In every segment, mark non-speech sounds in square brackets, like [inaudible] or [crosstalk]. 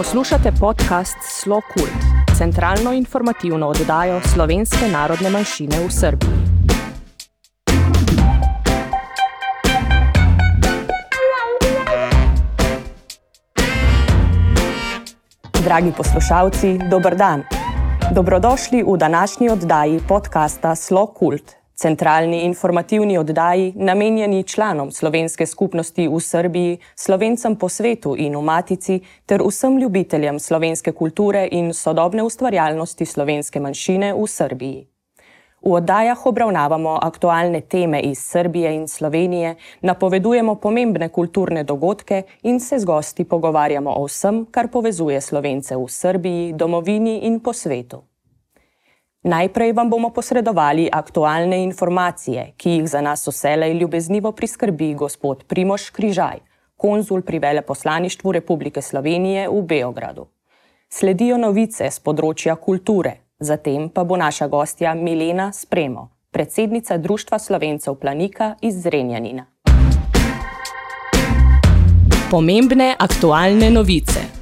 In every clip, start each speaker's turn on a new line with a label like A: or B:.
A: Poslušate podcast Slo Kult, centralno informativno oddajo slovenske narodne manjšine v Srbiji. Dragi poslušalci, dober dan. Dobrodošli v današnji oddaji podcasta Slo Kult, centralni informativni oddaji, namenjeni članom slovenske skupnosti v Srbiji, slovencem po svetu in v Matici, ter vsem ljubiteljem slovenske kulture in sodobne ustvarjalnosti slovenske manjšine v Srbiji. V oddajah obravnavamo aktualne teme iz Srbije in Slovenije, napovedujemo pomembne kulturne dogodke in se z gosti pogovarjamo o vsem, kar povezuje slovence v Srbiji, domovini in po svetu. Najprej vam bomo posredovali aktualne informacije, ki jih za nas vselej ljubeznivo priskrbi gospod Primoš Križaj, konzul pri veleposlaništvu Republike Slovenije v Beogradu. Sledijo novice z področja kulture, zatem pa bo naša gostja Milena Spremo, predsednica Društva Slovencev Planika iz Zrenjanina. Pomembne aktualne novice.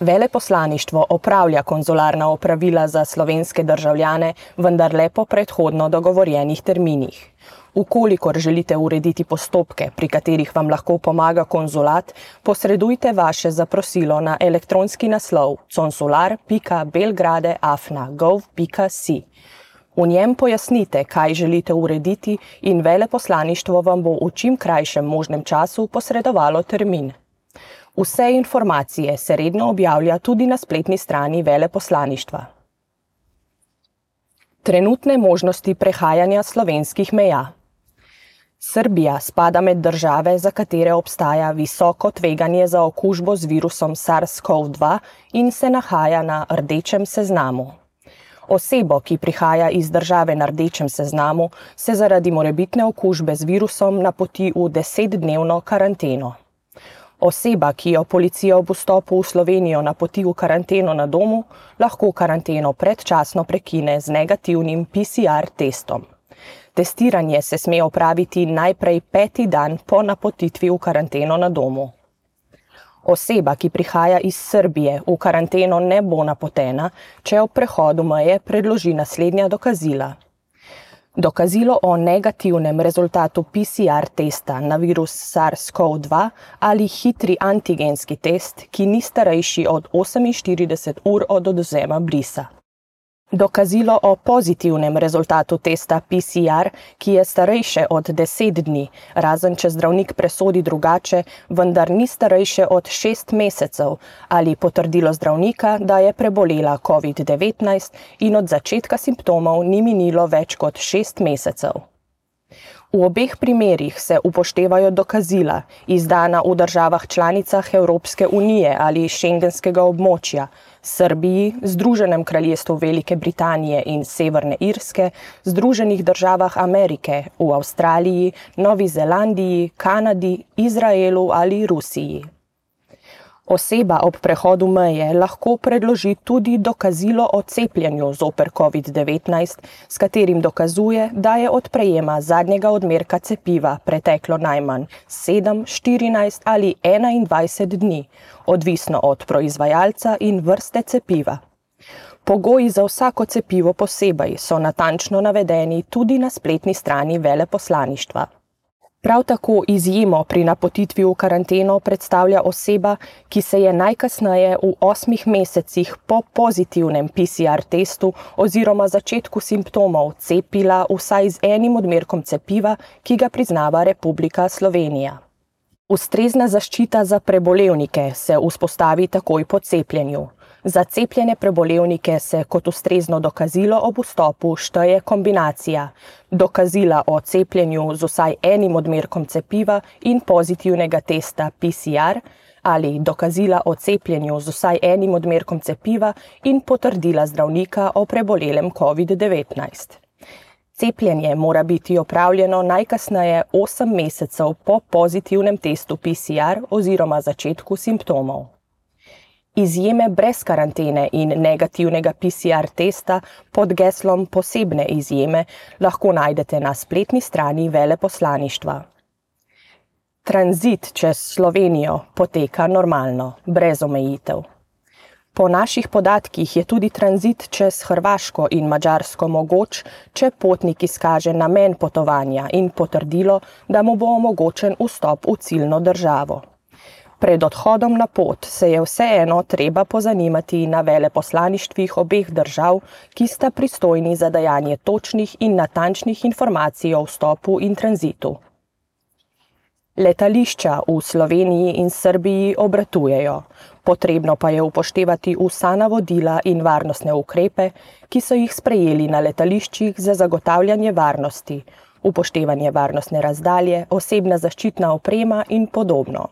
A: Veleposlaništvo opravlja konzularna opravila za slovenske državljane, vendar le po predhodno dogovorjenih terminih. Ukolikor želite urediti postopke, pri katerih vam lahko pomaga konzulat, posredujte vaše zaprosilo na elektronski naslov consular.belgrade.afna.gov.si. V njem pojasnite, kaj želite urediti in veleposlaništvo vam bo v čim krajšem možnem času posredovalo termin. Vse informacije se redno objavlja tudi na spletni strani veleposlaništva. Trenutne možnosti prehajanja slovenskih meja. Srbija spada med države, za katere obstaja visoko tveganje za okužbo z virusom SARS-CoV-2 in se nahaja na rdečem seznamu. Osebo, ki prihaja iz države na rdečem seznamu, se zaradi morebitne okužbe z virusom napoti v desetdnevno karanteno. Oseba, ki jo policija ob vstopu v Slovenijo napoti v karanteno na domu, lahko karanteno predčasno prekine z negativnim PCR testom. Testiranje se sme opraviti najprej peti dan po napotitvi v karanteno na domu. Oseba, ki prihaja iz Srbije, v karanteno ne bo napotena, če ob prehodu meje predloži naslednja dokazila. Dokazilo o negativnem rezultatu PCR testa na virus SARS-CoV-2 ali hitri antigenski test, ki ni starejši od 48 ur od odvzema brisa. Dokazilo o pozitivnem rezultatu testa PCR, ki je starejše od 10 dni, razen če zdravnik presodi drugače, vendar ni starejše od 6 mesecev, ali potrdilo zdravnika, da je prebolela COVID-19 in od začetka simptomov ni minilo več kot 6 mesecev. V obeh primerih se upoštevajo dokazila, izdana v državah članicah Evropske unije ali šengenskega območja, Srbiji, Združenem kraljestvu Velike Britanije in Severne Irske, Združenih državah Amerike, v Avstraliji, Novi Zelandiji, Kanadi, Izraelu ali Rusiji. Oseba ob prehodu meje lahko predloži tudi dokazilo o cepljenju zoper COVID-19, s katerim dokazuje, da je od prejema zadnjega odmerka cepiva preteklo najmanj 7, 14 ali 21 dni, odvisno od proizvajalca in vrste cepiva. Pogoji za vsako cepivo posebej so natančno navedeni tudi na spletni strani veleposlaništva. Prav tako izjemo pri napotitvi v karanteno predstavlja oseba, ki se je najkasneje v osmih mesecih po pozitivnem PCR testu oziroma začetku simptomov cepila vsaj z enim odmerkom cepiva, ki ga priznava Republika Slovenija. Ustrezna zaščita za prebolevnike se vzpostavi takoj po cepljenju. Za cepljene prebolevnike se kot ustrezno dokazilo ob vstopu šteje kombinacija dokazila o cepljenju z vsaj enim odmerkom cepiva in pozitivnega testa PCR ali dokazila o cepljenju z vsaj enim odmerkom cepiva in potrdila zdravnika o prebolelem COVID-19. Cepljenje mora biti opravljeno najkasneje 8 mesecev po pozitivnem testu PCR oziroma začetku simptomov. Izjeme brez karantene in negativnega PCR testa pod geslom posebne izjeme lahko najdete na spletni strani veleposlaništva. Tranzit čez Slovenijo poteka normalno, brez omejitev. Po naših podatkih je tudi tranzit čez Hrvaško in Mačarsko mogoč, če potnik izkaže namen potovanja in potrdilo, da mu bo omogočen vstop v ciljno državo. Pred odhodom na pot se je vseeno treba pozanimati na veleposlaništvih obeh držav, ki sta pristojni za dajanje točnih in natančnih informacij o vstopu in tranzitu. Letališča v Sloveniji in Srbiji obratujejo, potrebno pa je upoštevati vsa navodila in varnostne ukrepe, ki so jih sprejeli na letališčih za zagotavljanje varnosti, upoštevanje varnostne razdalje, osebna zaščitna oprema in podobno.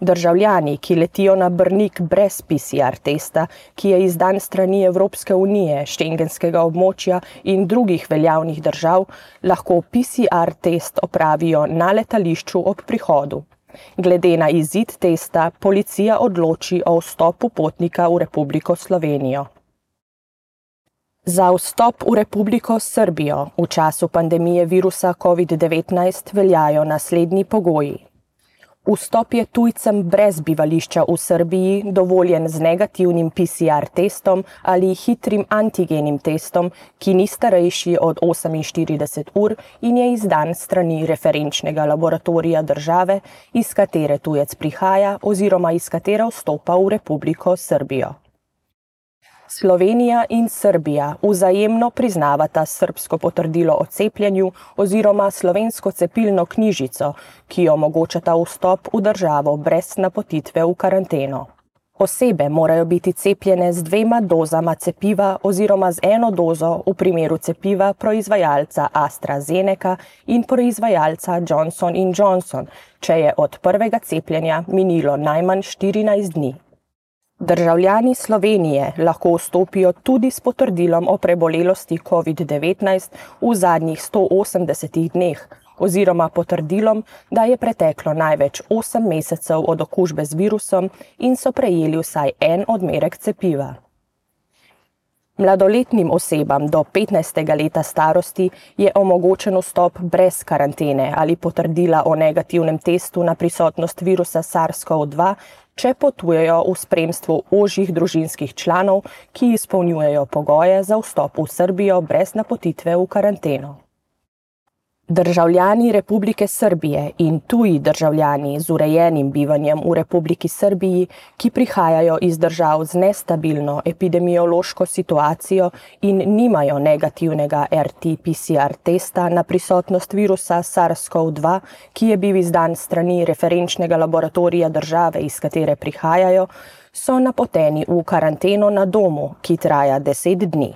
A: Državljani, ki letijo na Brnik brez PCR testa, ki je izdan strani Evropske unije, šengenskega območja in drugih veljavnih držav, lahko PCR test opravijo na letališču ob prihodu. Glede na izid testa, policija odloči o vstopu potnika v Republiko Slovenijo. Za vstop v Republiko Srbijo v času pandemije virusa COVID-19 veljajo naslednji pogoji. Vstop je tujcem brez bivališča v Srbiji dovoljen z negativnim PCR testom ali hitrim antigenim testom, ki ni starejši od 48 ur in je izdan strani referenčnega laboratorija države, iz katere tujec prihaja oziroma iz katere vstopa v Republiko Srbijo. Slovenija in Srbija vzajemno priznavata srbsko potrdilo o cepljenju oziroma slovensko cepilno knjižico, ki omogočata vstop v državo brez napotitve v karanteno. Osebe morajo biti cepljene z dvema dozama cepiva oziroma z eno dozo v primeru cepiva proizvajalca AstraZeneca in proizvajalca Johnson Johnson, če je od prvega cepljenja minilo najmanj 14 dni. Državljani Slovenije lahko vstopijo tudi s potrdilom o prebolelosti COVID-19 v zadnjih 180 dneh oziroma potrdilom, da je preteklo največ 8 mesecev od okužbe z virusom in so prejeli vsaj en odmerek cepiva. Mladoletnim osebam do 15. leta starosti je omogočen vstop brez karantene ali potrdila o negativnem testu na prisotnost virusa SARS-CoV-2, če potujejo v spremstvu ožjih družinskih članov, ki izpolnjujejo pogoje za vstop v Srbijo brez napotitve v karanteno. Državljani Republike Srbije in tuji državljani z urejenim bivanjem v Republiki Srbiji, ki prihajajo iz držav z nestabilno epidemiološko situacijo in nimajo negativnega RT-PCR testa na prisotnost virusa SARS-CoV-2, ki je bil izdan strani referenčnega laboratorija države, iz katere prihajajo, so napoteni v karanteno na domu, ki traja deset dni.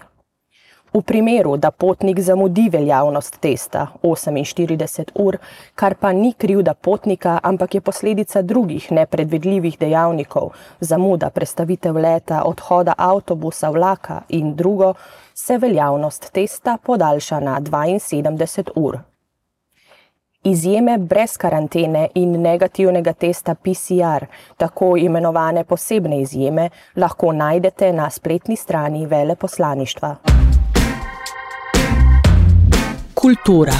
A: V primeru, da potnik zamudi veljavnost testa 48 ur, kar pa ni krivda potnika, ampak je posledica drugih nepredvidljivih dejavnikov, zamuda predstavitev leta, odhoda avtobusa, vlaka in drugo, se veljavnost testa podaljša na 72 ur. Izjeme brez karantene in negativnega testa PCR, tako imenovane posebne izjeme, lahko najdete na spletni strani veleposlaništva. Kultura.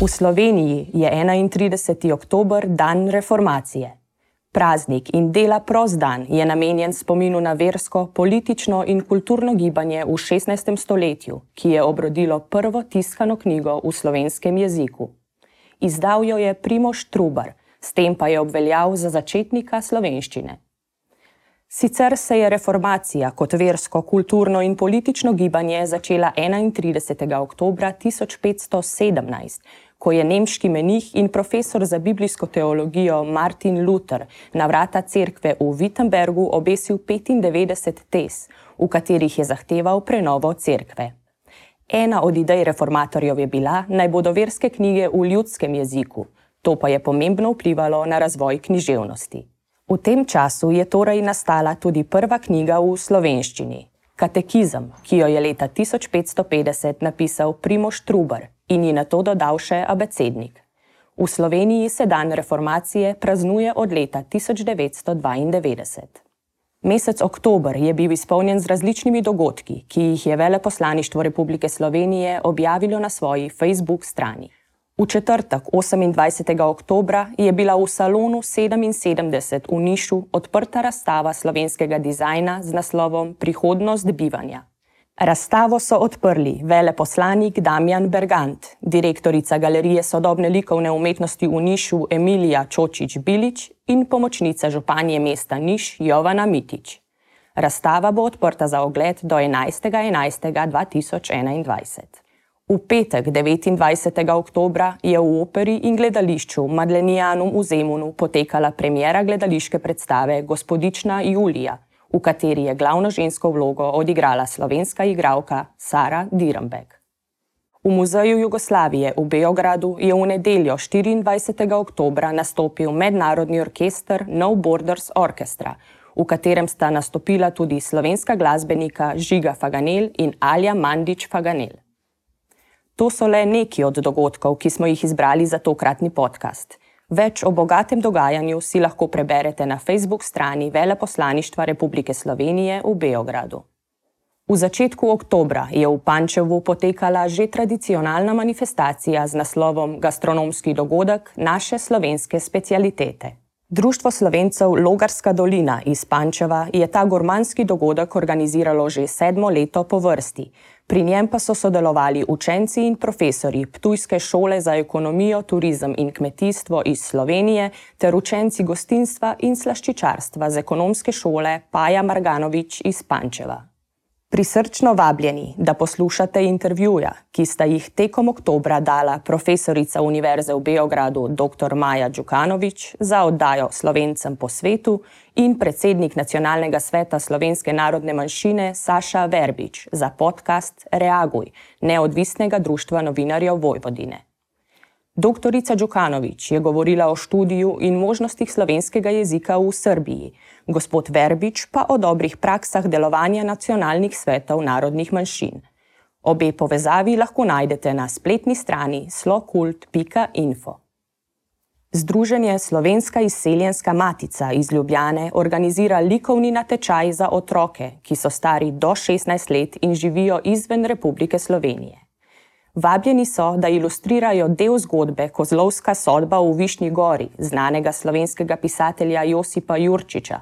A: V Sloveniji je 31. oktober dan reformacije. Praznik in dela prost dan je namenjen spominu na versko, politično in kulturno gibanje v 16. stoletju, ki je obrodilo prvo tiskano knjigo v slovenskem jeziku. Izdal jo je Primoš Trubar, s tem pa je obveljal za začetnika slovenščine. Sicer se je reformacija kot versko, kulturno in politično gibanje začela 31. oktober 1517, ko je nemški menih in profesor za biblijsko teologijo Martin Luther na vrata cerkve v Wittenbergu obesil 95 tes, v katerih je zahteval prenovo cerkve. Ena od idej reformatorjev je bila, naj bodo verske knjige v ljudskem jeziku, to pa je pomembno vplivalo na razvoj književnosti. V tem času je torej nastala tudi prva knjiga v slovenščini, Katekizem, ki jo je leta 1550 napisal Primoš Trubar in ji na to dodal še abecednik. V Sloveniji se dan reformacije praznuje od leta 1992. Mesec oktober je bil izpolnjen z različnimi dogodki, ki jih je Veleposlaništvo Republike Slovenije objavilo na svoji Facebook strani. V četrtek, 28. oktober, je bila v salonu 77 v Nišu odprta razstava slovenskega dizajna z naslovom Prihodnost bivanja. Razstavo so odprli veleposlanik Damjan Bergant, direktorica Galerije sodobne likovne umetnosti v Nišu Emilija Čočič-Bilič in pomočnica županje mesta Niš Jovana Mitič. Razstava bo odprta za ogled do 11.11.2021. V petek, 29. oktober, je v operi in gledališču Madlenijanum v Zemunu potekala premjera gledališke predstave Gospodična Julija, v kateri je glavno žensko vlogo odigrala slovenska igralka Sara Dirambek. V Muzeju Jugoslavije v Beogradu je v nedeljo 24. oktober nastopil mednarodni orkester No Borders Orchestra, v katerem sta nastopila tudi slovenska glasbenika Žiga Faganel in Alja Mandič Faganel. To so le neki od dogodkov, ki smo jih izbrali za tokratni podcast. Več o bogatem dogajanju si lahko preberete na Facebook strani Veleposlaništva Republike Slovenije v Beogradu. V začetku oktobra je v Pančevu potekala že tradicionalna manifestacija z naslovom Gastronomski dogodek naše slovenske specialitete. Društvo slovencev Logarska dolina iz Pančeva je ta gormanski dogodek organiziralo že sedmo leto po vrsti. Pri njem pa so sodelovali učenci in profesori Ptujske šole za ekonomijo, turizem in kmetijstvo iz Slovenije ter učenci gostinstva in slaščičarstva z ekonomske šole Paja Marganovič iz Pančeva. Prisrčno vabljeni, da poslušate intervjuja, ki sta jih tekom oktobra dala profesorica Univerze v Beogradu dr. Maja Đukanovič za oddajo Slovencem po svetu in predsednik Nacionalnega sveta slovenske narodne manjšine Saša Verbič za podcast Reaguj, neodvisnega društva novinarjev Vojvodine. Doktorica Đukanovič je govorila o študiju in možnostih slovenskega jezika v Srbiji, gospod Verbič pa o dobrih praksah delovanja nacionalnih svetov narodnih manjšin. Obe povezavi lahko najdete na spletni strani slokult.info. Združenje Slovenska izseljenska matica iz Ljubljane organizira likovni natečaj za otroke, ki so stari do 16 let in živijo izven Republike Slovenije. Vabljeni so, da ilustrirajo del zgodbe Kozlovska sodba v Višnji gori, znanega slovenskega pisatelja Josipa Jurčiča,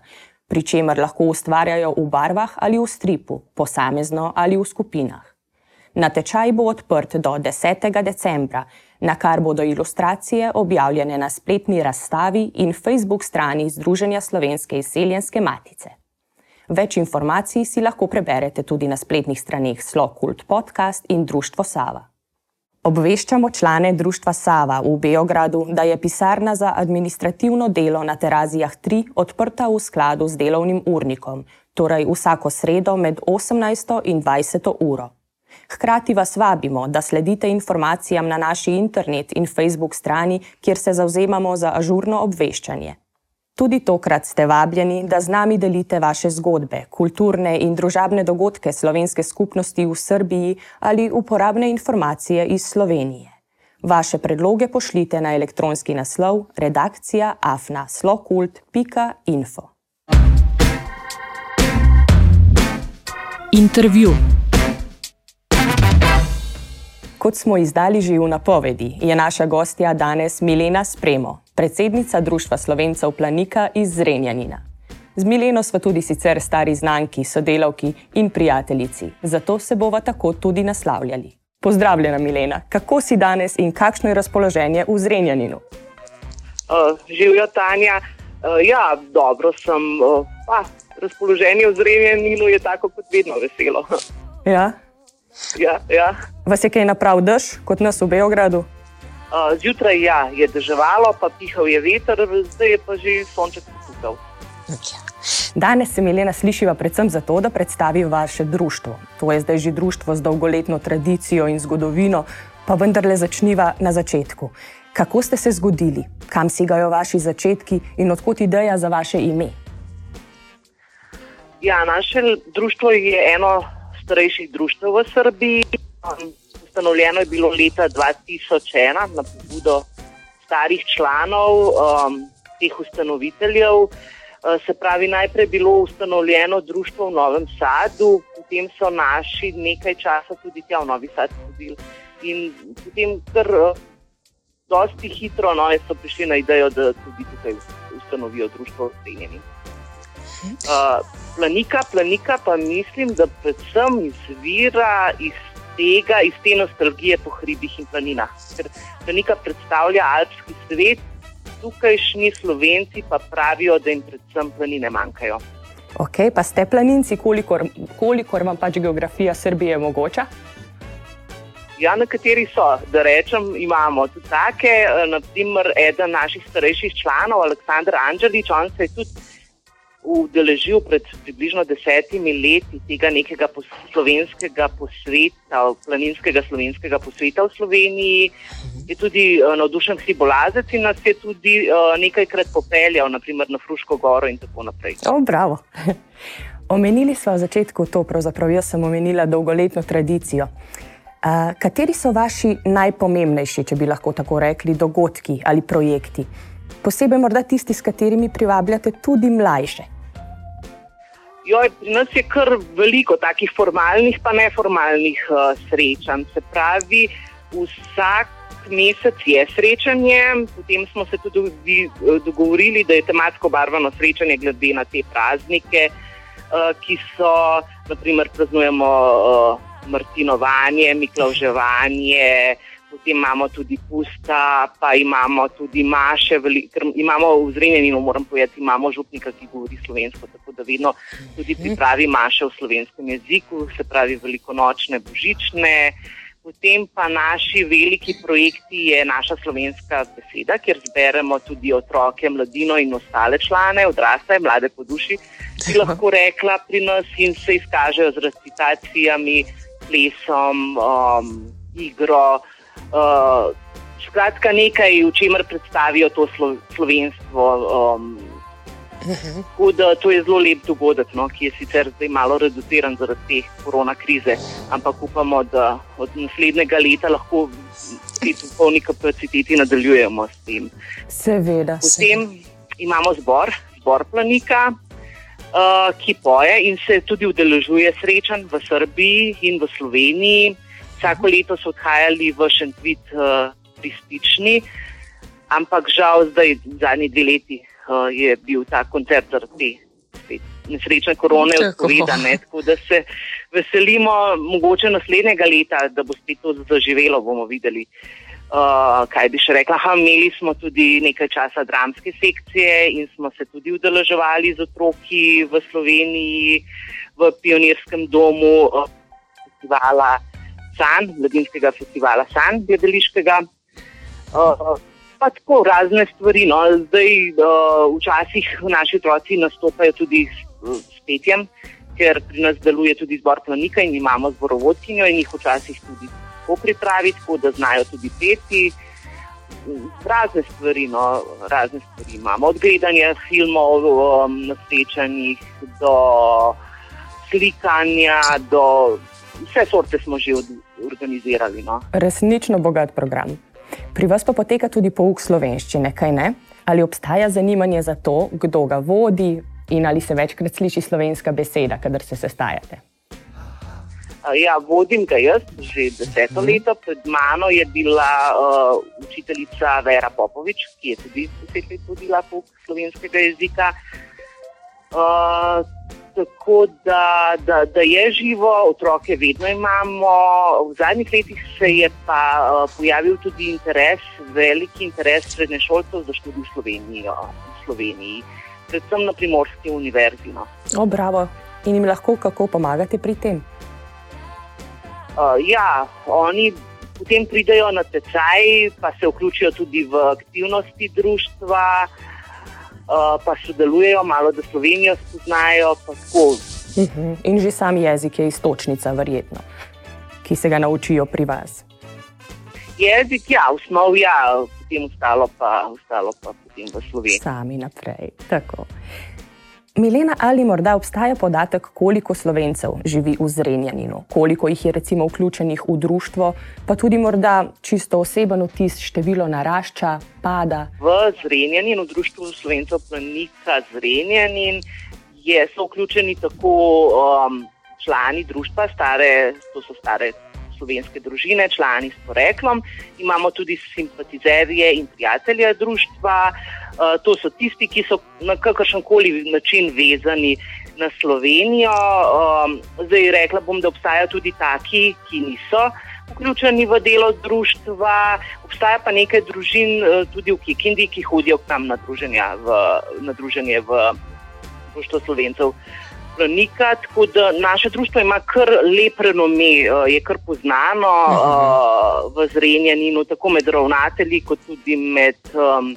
A: pri čemer lahko ustvarjajo v barvah ali v stripu, posamezno ali v skupinah. Natečaj bo odprt do 10. decembra, na kar bodo ilustracije objavljene na spletni razstavi in Facebook strani Združenja slovenske izseljenske matice. Več informacij si lahko preberete tudi na spletnih straneh Slokult podcast in Društvo Sava. Obveščamo člane Društva Sava v Beogradu, da je pisarna za administrativno delo na Terazijah 3 odprta v skladu z delovnim urnikom, torej vsako sredo med 18 in 20 uro. Hkrati vas vabimo, da sledite informacijam na naši internet in Facebook strani, kjer se zauzemamo za ažurno obveščanje. Tudi tokrat ste vabljeni, da z nami delite vaše zgodbe, kulturne in družabne dogodke slovenske skupnosti v Srbiji ali uporabne informacije iz Slovenije. Vaše predloge pošljite na elektronski naslov redakcija afnaslokult.info. Intervju. Kot smo izdali že v napovedi, je naša gostja danes Milena Spremo, predsednica Društva Slovencev Planika iz Zrenjanina. Z Mileno smo tudi sicer stari znanki, sodelavki in prijateljici, zato se bova tako tudi naslavljali. Pozdravljena, Milena, kako si danes in kakšno je razpoloženje v Zrenjaninu?
B: Uh, Živijo Tanja. Uh, ja, dobro sem. Uh, pa, razpoloženje v Zrenjaninu je tako kot vedno veselo. [laughs]
A: Ja.
B: Ja, ja.
A: Vas je kaj naprav dež, kot nas v Beogradu?
B: Zjutraj ja, je deževalo, pa pihal je veter, zdaj je pa že sonček pokal.
A: Danes se Milena slišiva predvsem zato, da predstavi vaše društvo. To je zdaj že društvo z dolgoletno tradicijo in zgodovino, pa vendarle začniva na začetku. Kako ste se zgodili, kam segajo vaši začetki in odkot ideja za vaše ime?
B: Ja, naše društvo je eno starejših društv v Srbiji. Ustanovljeno je bilo leta 2001 na pobudo starih članov, um, teh ustanoviteljev. Uh, se pravi, najprej je bilo ustanovljeno društvo v Novem Sadu, potem so naši nekaj časa tudi tja v Novi Sad hodili. In potem, kar uh, dosti hitro no, so prišli na idejo, da tudi tukaj ustanovijo društvo Zrenjanin. Uh, planika, planika pa mislim, da predvsem izvira iz tega, iz te nostalgije po hribih in planinah. Ker planika predstavlja alpski svet, tukajšnji slovenci pa pravijo, da jim predvsem planine manjkajo.
A: Ok, pa ste planinci, kolikor, kolikor vam pač geografija Srbije omogoča?
B: Ja, nekateri so, da rečem, imamo tudi take. Eh, Naprimer, eden naših starejših članov, Aleksandr Anželič, on se je tudi udeležil pred približno desetimi leti tega nekega slovenskega posveta, planinskega slovenskega posveta v Sloveniji. Je tudi uh, navdušen hribolazec in nas je tudi uh, nekajkrat popeljal, naprimer na Fruško goro in tako naprej.
A: O, bravo. [laughs] Omenili smo v začetku to, pravzaprav jaz sem omenila dolgoletno tradicijo. Uh, kateri so vaši najpomembnejši, če bi lahko tako rekli, dogodki ali projekti? Posebej morda tisti, s katerimi privabljate tudi mlajše.
B: Joj, pri nas je kar veliko takih formalnih, pa neformalnih uh, srečanj. Se pravi, vsak mesec je srečanje, potem smo se tudi dogovorili, da je tematsko barvano srečanje glede na te praznike, uh, ki so, naprimer, praznujemo uh, Martinovanje, Miklauževanje. Potem imamo tudi pusta, pa imamo tudi maše, ker imamo v Zrenjaninu, moram povedati, imamo župnika, ki govori slovensko, tako da vedno tudi pripravi maše v slovenskem jeziku, se pravi velikonočne, božične. Potem pa naši veliki projekti je naša slovenska beseda, kjer zberemo tudi otroke, mladino in ostale člane, odrasle, mlade po duši, ki lahko rekla pri nas in se izkažejo z recitacijami, plesom, um, igro. Uh, skratka, nekaj, v čemer predstavijo to slo, slovenstvo. Um, da, to je zelo lep dogodek, no, ki je sicer zdaj malo reduciran zaradi te korona krize, ampak upamo, da od naslednjega leta lahko v polni kapaciteti nadaljujemo s tem.
A: Seveda.
B: Potem imamo zbor, zbor planika. Uh, ki poje in se tudi udeležuje srečanj v Srbiji in v Sloveniji, vsako leto so odhajali v Šentvit uh, pristični, ampak žal zdaj, zadnji dve leti, uh, je bil ta koncert zaradi nesrečne korone odpovedan. Tako da se veselimo, mogoče naslednjega leta, da bo spet to zaživelo, bomo videli. Uh, kaj bi še rekla? Ha, imeli smo tudi nekaj časa dramske sekcije in smo se tudi udeleževali z otroki v Sloveniji, v pionirskem domu uh, festivala. San, mladinskega festivala San, gledališkega. Uh, pa tako razne stvari. No. Zdaj, uh, včasih naši otroci nastopajo tudi s, s petjem, ker pri nas deluje tudi zbor planika in imamo zborovodkinjo in jih včasih tudi tako pripraviti, tako da znajo tudi peti. Razne stvari, no, razne stvari imamo, od gledanja filmov um, na srečanjih do slikanja, do vse sorte smo že organizirali. No.
A: Resnično bogat program. Pri vas pa poteka tudi pouk slovenščine, kaj ne? Ali obstaja zanimanje za to, kdo ga vodi in ali se večkrat sliši slovenska beseda, kadar se sestajate?
B: Ja, vodim ga jaz že deseto mhm. leto. Pred mano je bila uh, učiteljica Vera Popovič, ki je tudi deset let vodila pouk slovenskega jezika. Uh, tako da, da, da je živo, otroke vedno imamo. V zadnjih letih se je pa uh, pojavil tudi interes, veliki interes srednješolcev za študij v Sloveniji, v Sloveniji predvsem na primorski univerzi. No.
A: O, bravo. In jim lahko kako pomagate pri tem?
B: Uh, ja, oni potem pridejo na tečaj, pa se vključijo tudi v aktivnosti društva. Eh, pa sodelujejo, malo da Slovenijo spoznajo.
A: Mhm. In že sam jezik je istočnica, verjetno, ki se ga naučijo pri vas.
B: Jezik, ja, osnov, ja, potem ostalo pa, ostalo pa potem v Sloveniji.
A: Sami naprej. Tako. Milena, ali morda obstaja podatek, koliko slovencev živi v Zrenjaninu, koliko jih je recimo vključenih v društvo, pa tudi morda čisto oseben vtis, število narašča, pada?
B: V Zrenjaninu, v društvu slovencev Planika Zrenjanin, je, so vključeni tako um, člani društva, stare, to so stare slovenske družine, člani s poreklom. Imamo tudi simpatizerje in prijatelje društva. Uh, to so tisti, ki so na kakršen koli način vezani na Slovenijo. Um, zdaj rekla bom, da obstajajo tudi taki, ki niso vključeni v delo društva. Obstaja pa nekaj družin uh, tudi v Kikindi, ki hodijo k nam na druženje v, v Društvo Slovencev. Planika, tako da naše društvo ima kar lep renome, je kar poznano uh, v Zrenjaninu, tako med ravnatelji, kot tudi med um,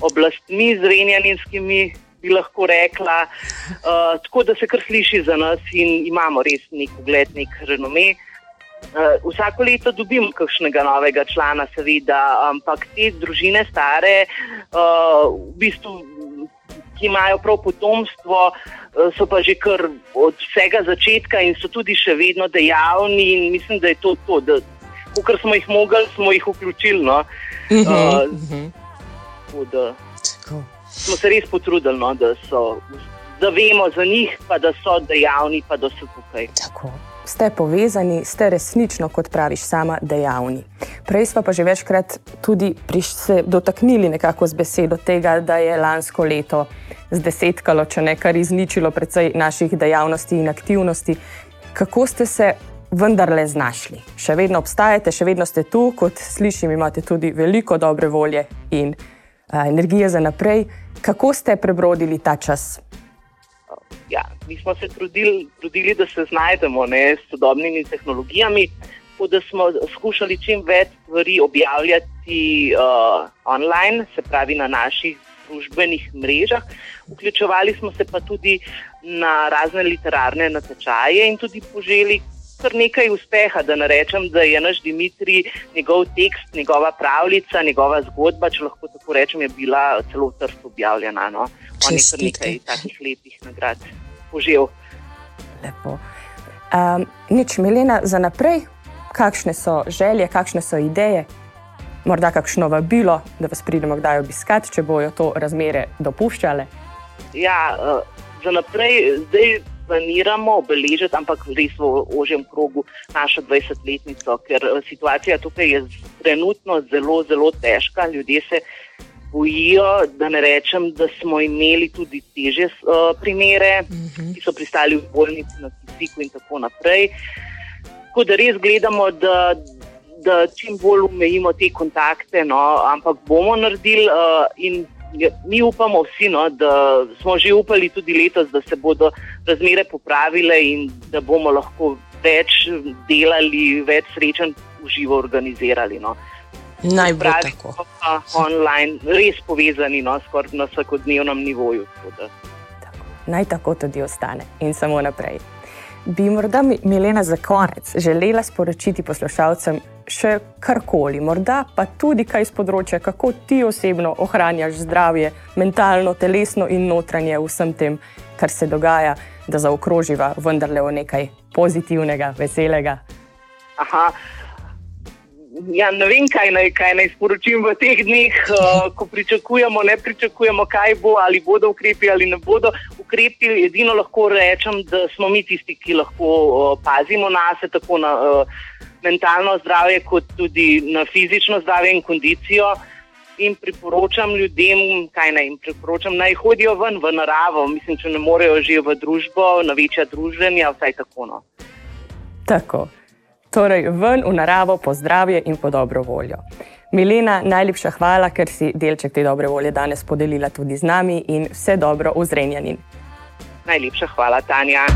B: oblastmi zrenjaninskimi, bi lahko rekla. Uh, tako da se kar sliši za nas in imamo res nek ugled, nek renome. Uh, vsako leto dobimo kakšnega novega člana, seveda, ampak te družine stare, uh, v bistvu, ki imajo prav potomstvo, uh, so pa že kar od vsega začetka in so tudi še vedno dejavni. Mislim, da je to to, da kar smo jih mogli, smo jih vključili. No? Uh -huh, uh -huh. Da, smo se res potrudili, no, da, so, da vemo za njih, pa da so dejavni, pa da so tukaj.
A: Tako. Ste povezani, ste resnično, kot praviš, sama dejavni. Prej smo pa že večkrat tudi se dotaknili nekako z besedo tega, da je lansko leto zdesetkalo, če ne kar izničilo precej naših dejavnosti in aktivnosti. Kako ste se vendarle znašli? Še vedno obstajate, še vedno ste tu, kot slišim, imate tudi veliko dobre volje in energije za naprej. Kako ste prebrodili ta čas?
B: Ja, mi smo se trudili, trudili da se znajdemo ne, s sodobnimi tehnologijami, tako da smo skušali čim več stvari objavljati uh, online, se pravi na naših družbenih mrežah. Vključevali smo se pa tudi na razne literarne natečaje in tudi poželi kar nekaj uspeha, da ne rečem, da je naš Dimitrij, njegov tekst, njegova pravljica, njegova zgodba, če lahko tako rečem, je bila celo v Trstu objavljena. No? On je kar nekaj takih lepih nagrad požel.
A: Lepo. Um, nič, Milena, za naprej, kakšne so želje, kakšne so ideje, morda kakšno vabilo, da vas pridemo kdaj obiskati, če bojo to razmere dopuščale?
B: Ja, uh, za naprej, zdaj planiramo obeležiti, ampak res v ožjem krogu našo 20-letnico, ker eh, situacija tukaj je trenutno zelo, zelo težka. Ljudje se bojijo, da ne rečem, da smo imeli tudi teže uh, primere, uh mhm. -huh. ki so pristali v bolnici na Kisiku in tako naprej. Tako da res gledamo, da. Da čim bolj umejimo te kontakte, no, ampak bomo naredili, uh, in mi upamo, vsi, no, da smo že upali tudi letos, da se bodo razmere popravile in da bomo lahko več delali, več srečen v živo organizirali. No.
A: Naj bo Pravi, tako.
B: Online, res povezani no, na vsakodnevnem nivoju. Tako
A: tako. Naj tako tudi ostane in samo naprej. Bi morda Milena za konec želela sporočiti poslušalcem še karkoli, morda pa tudi kaj iz področja, kako ti osebno ohranjaš zdravje, mentalno, telesno in notranje vsem tem, kar se dogaja da zaokroživa vendarle v nekaj pozitivnega, veselega.
B: Aha. Ja, ne vem, kaj naj, kaj naj sporočim v teh dneh, uh, ko pričakujemo, ne pričakujemo, kaj bo, ali bodo ukrepi ali ne bodo ukrepi. Edino lahko rečem, da smo mi tisti, ki lahko uh, pazimo na sebe, tako na uh, mentalno zdravje, kot tudi na fizično zdravje in kondicijo. In priporočam ljudem, kaj naj jim priporočam, naj hodijo ven v naravo. Mislim, če ne morejo že v družbo, na večja druženja, vsaj tako. No.
A: Tako. Torej, ven v naravo, po zdravje in po dobro voljo. Milena, najlepša hvala, ker si delček te dobre volje danes podelila tudi z nami in vse dobro v Zrenjanin.
B: Najlepša hvala, Tanja.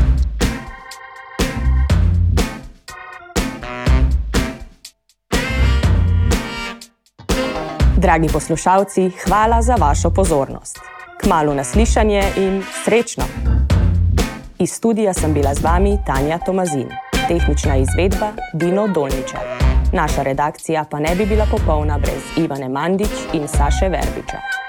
A: Dragi poslušalci, hvala za vašo pozornost. Kmalo naslišanje in srečno! Iz studija sem bila z vami Tanja Tomazin, tehnična izvedba Dino Dolničar. Naša redakcija pa ne bi bila popolna brez Ivane Mandić in Saše Verbiča.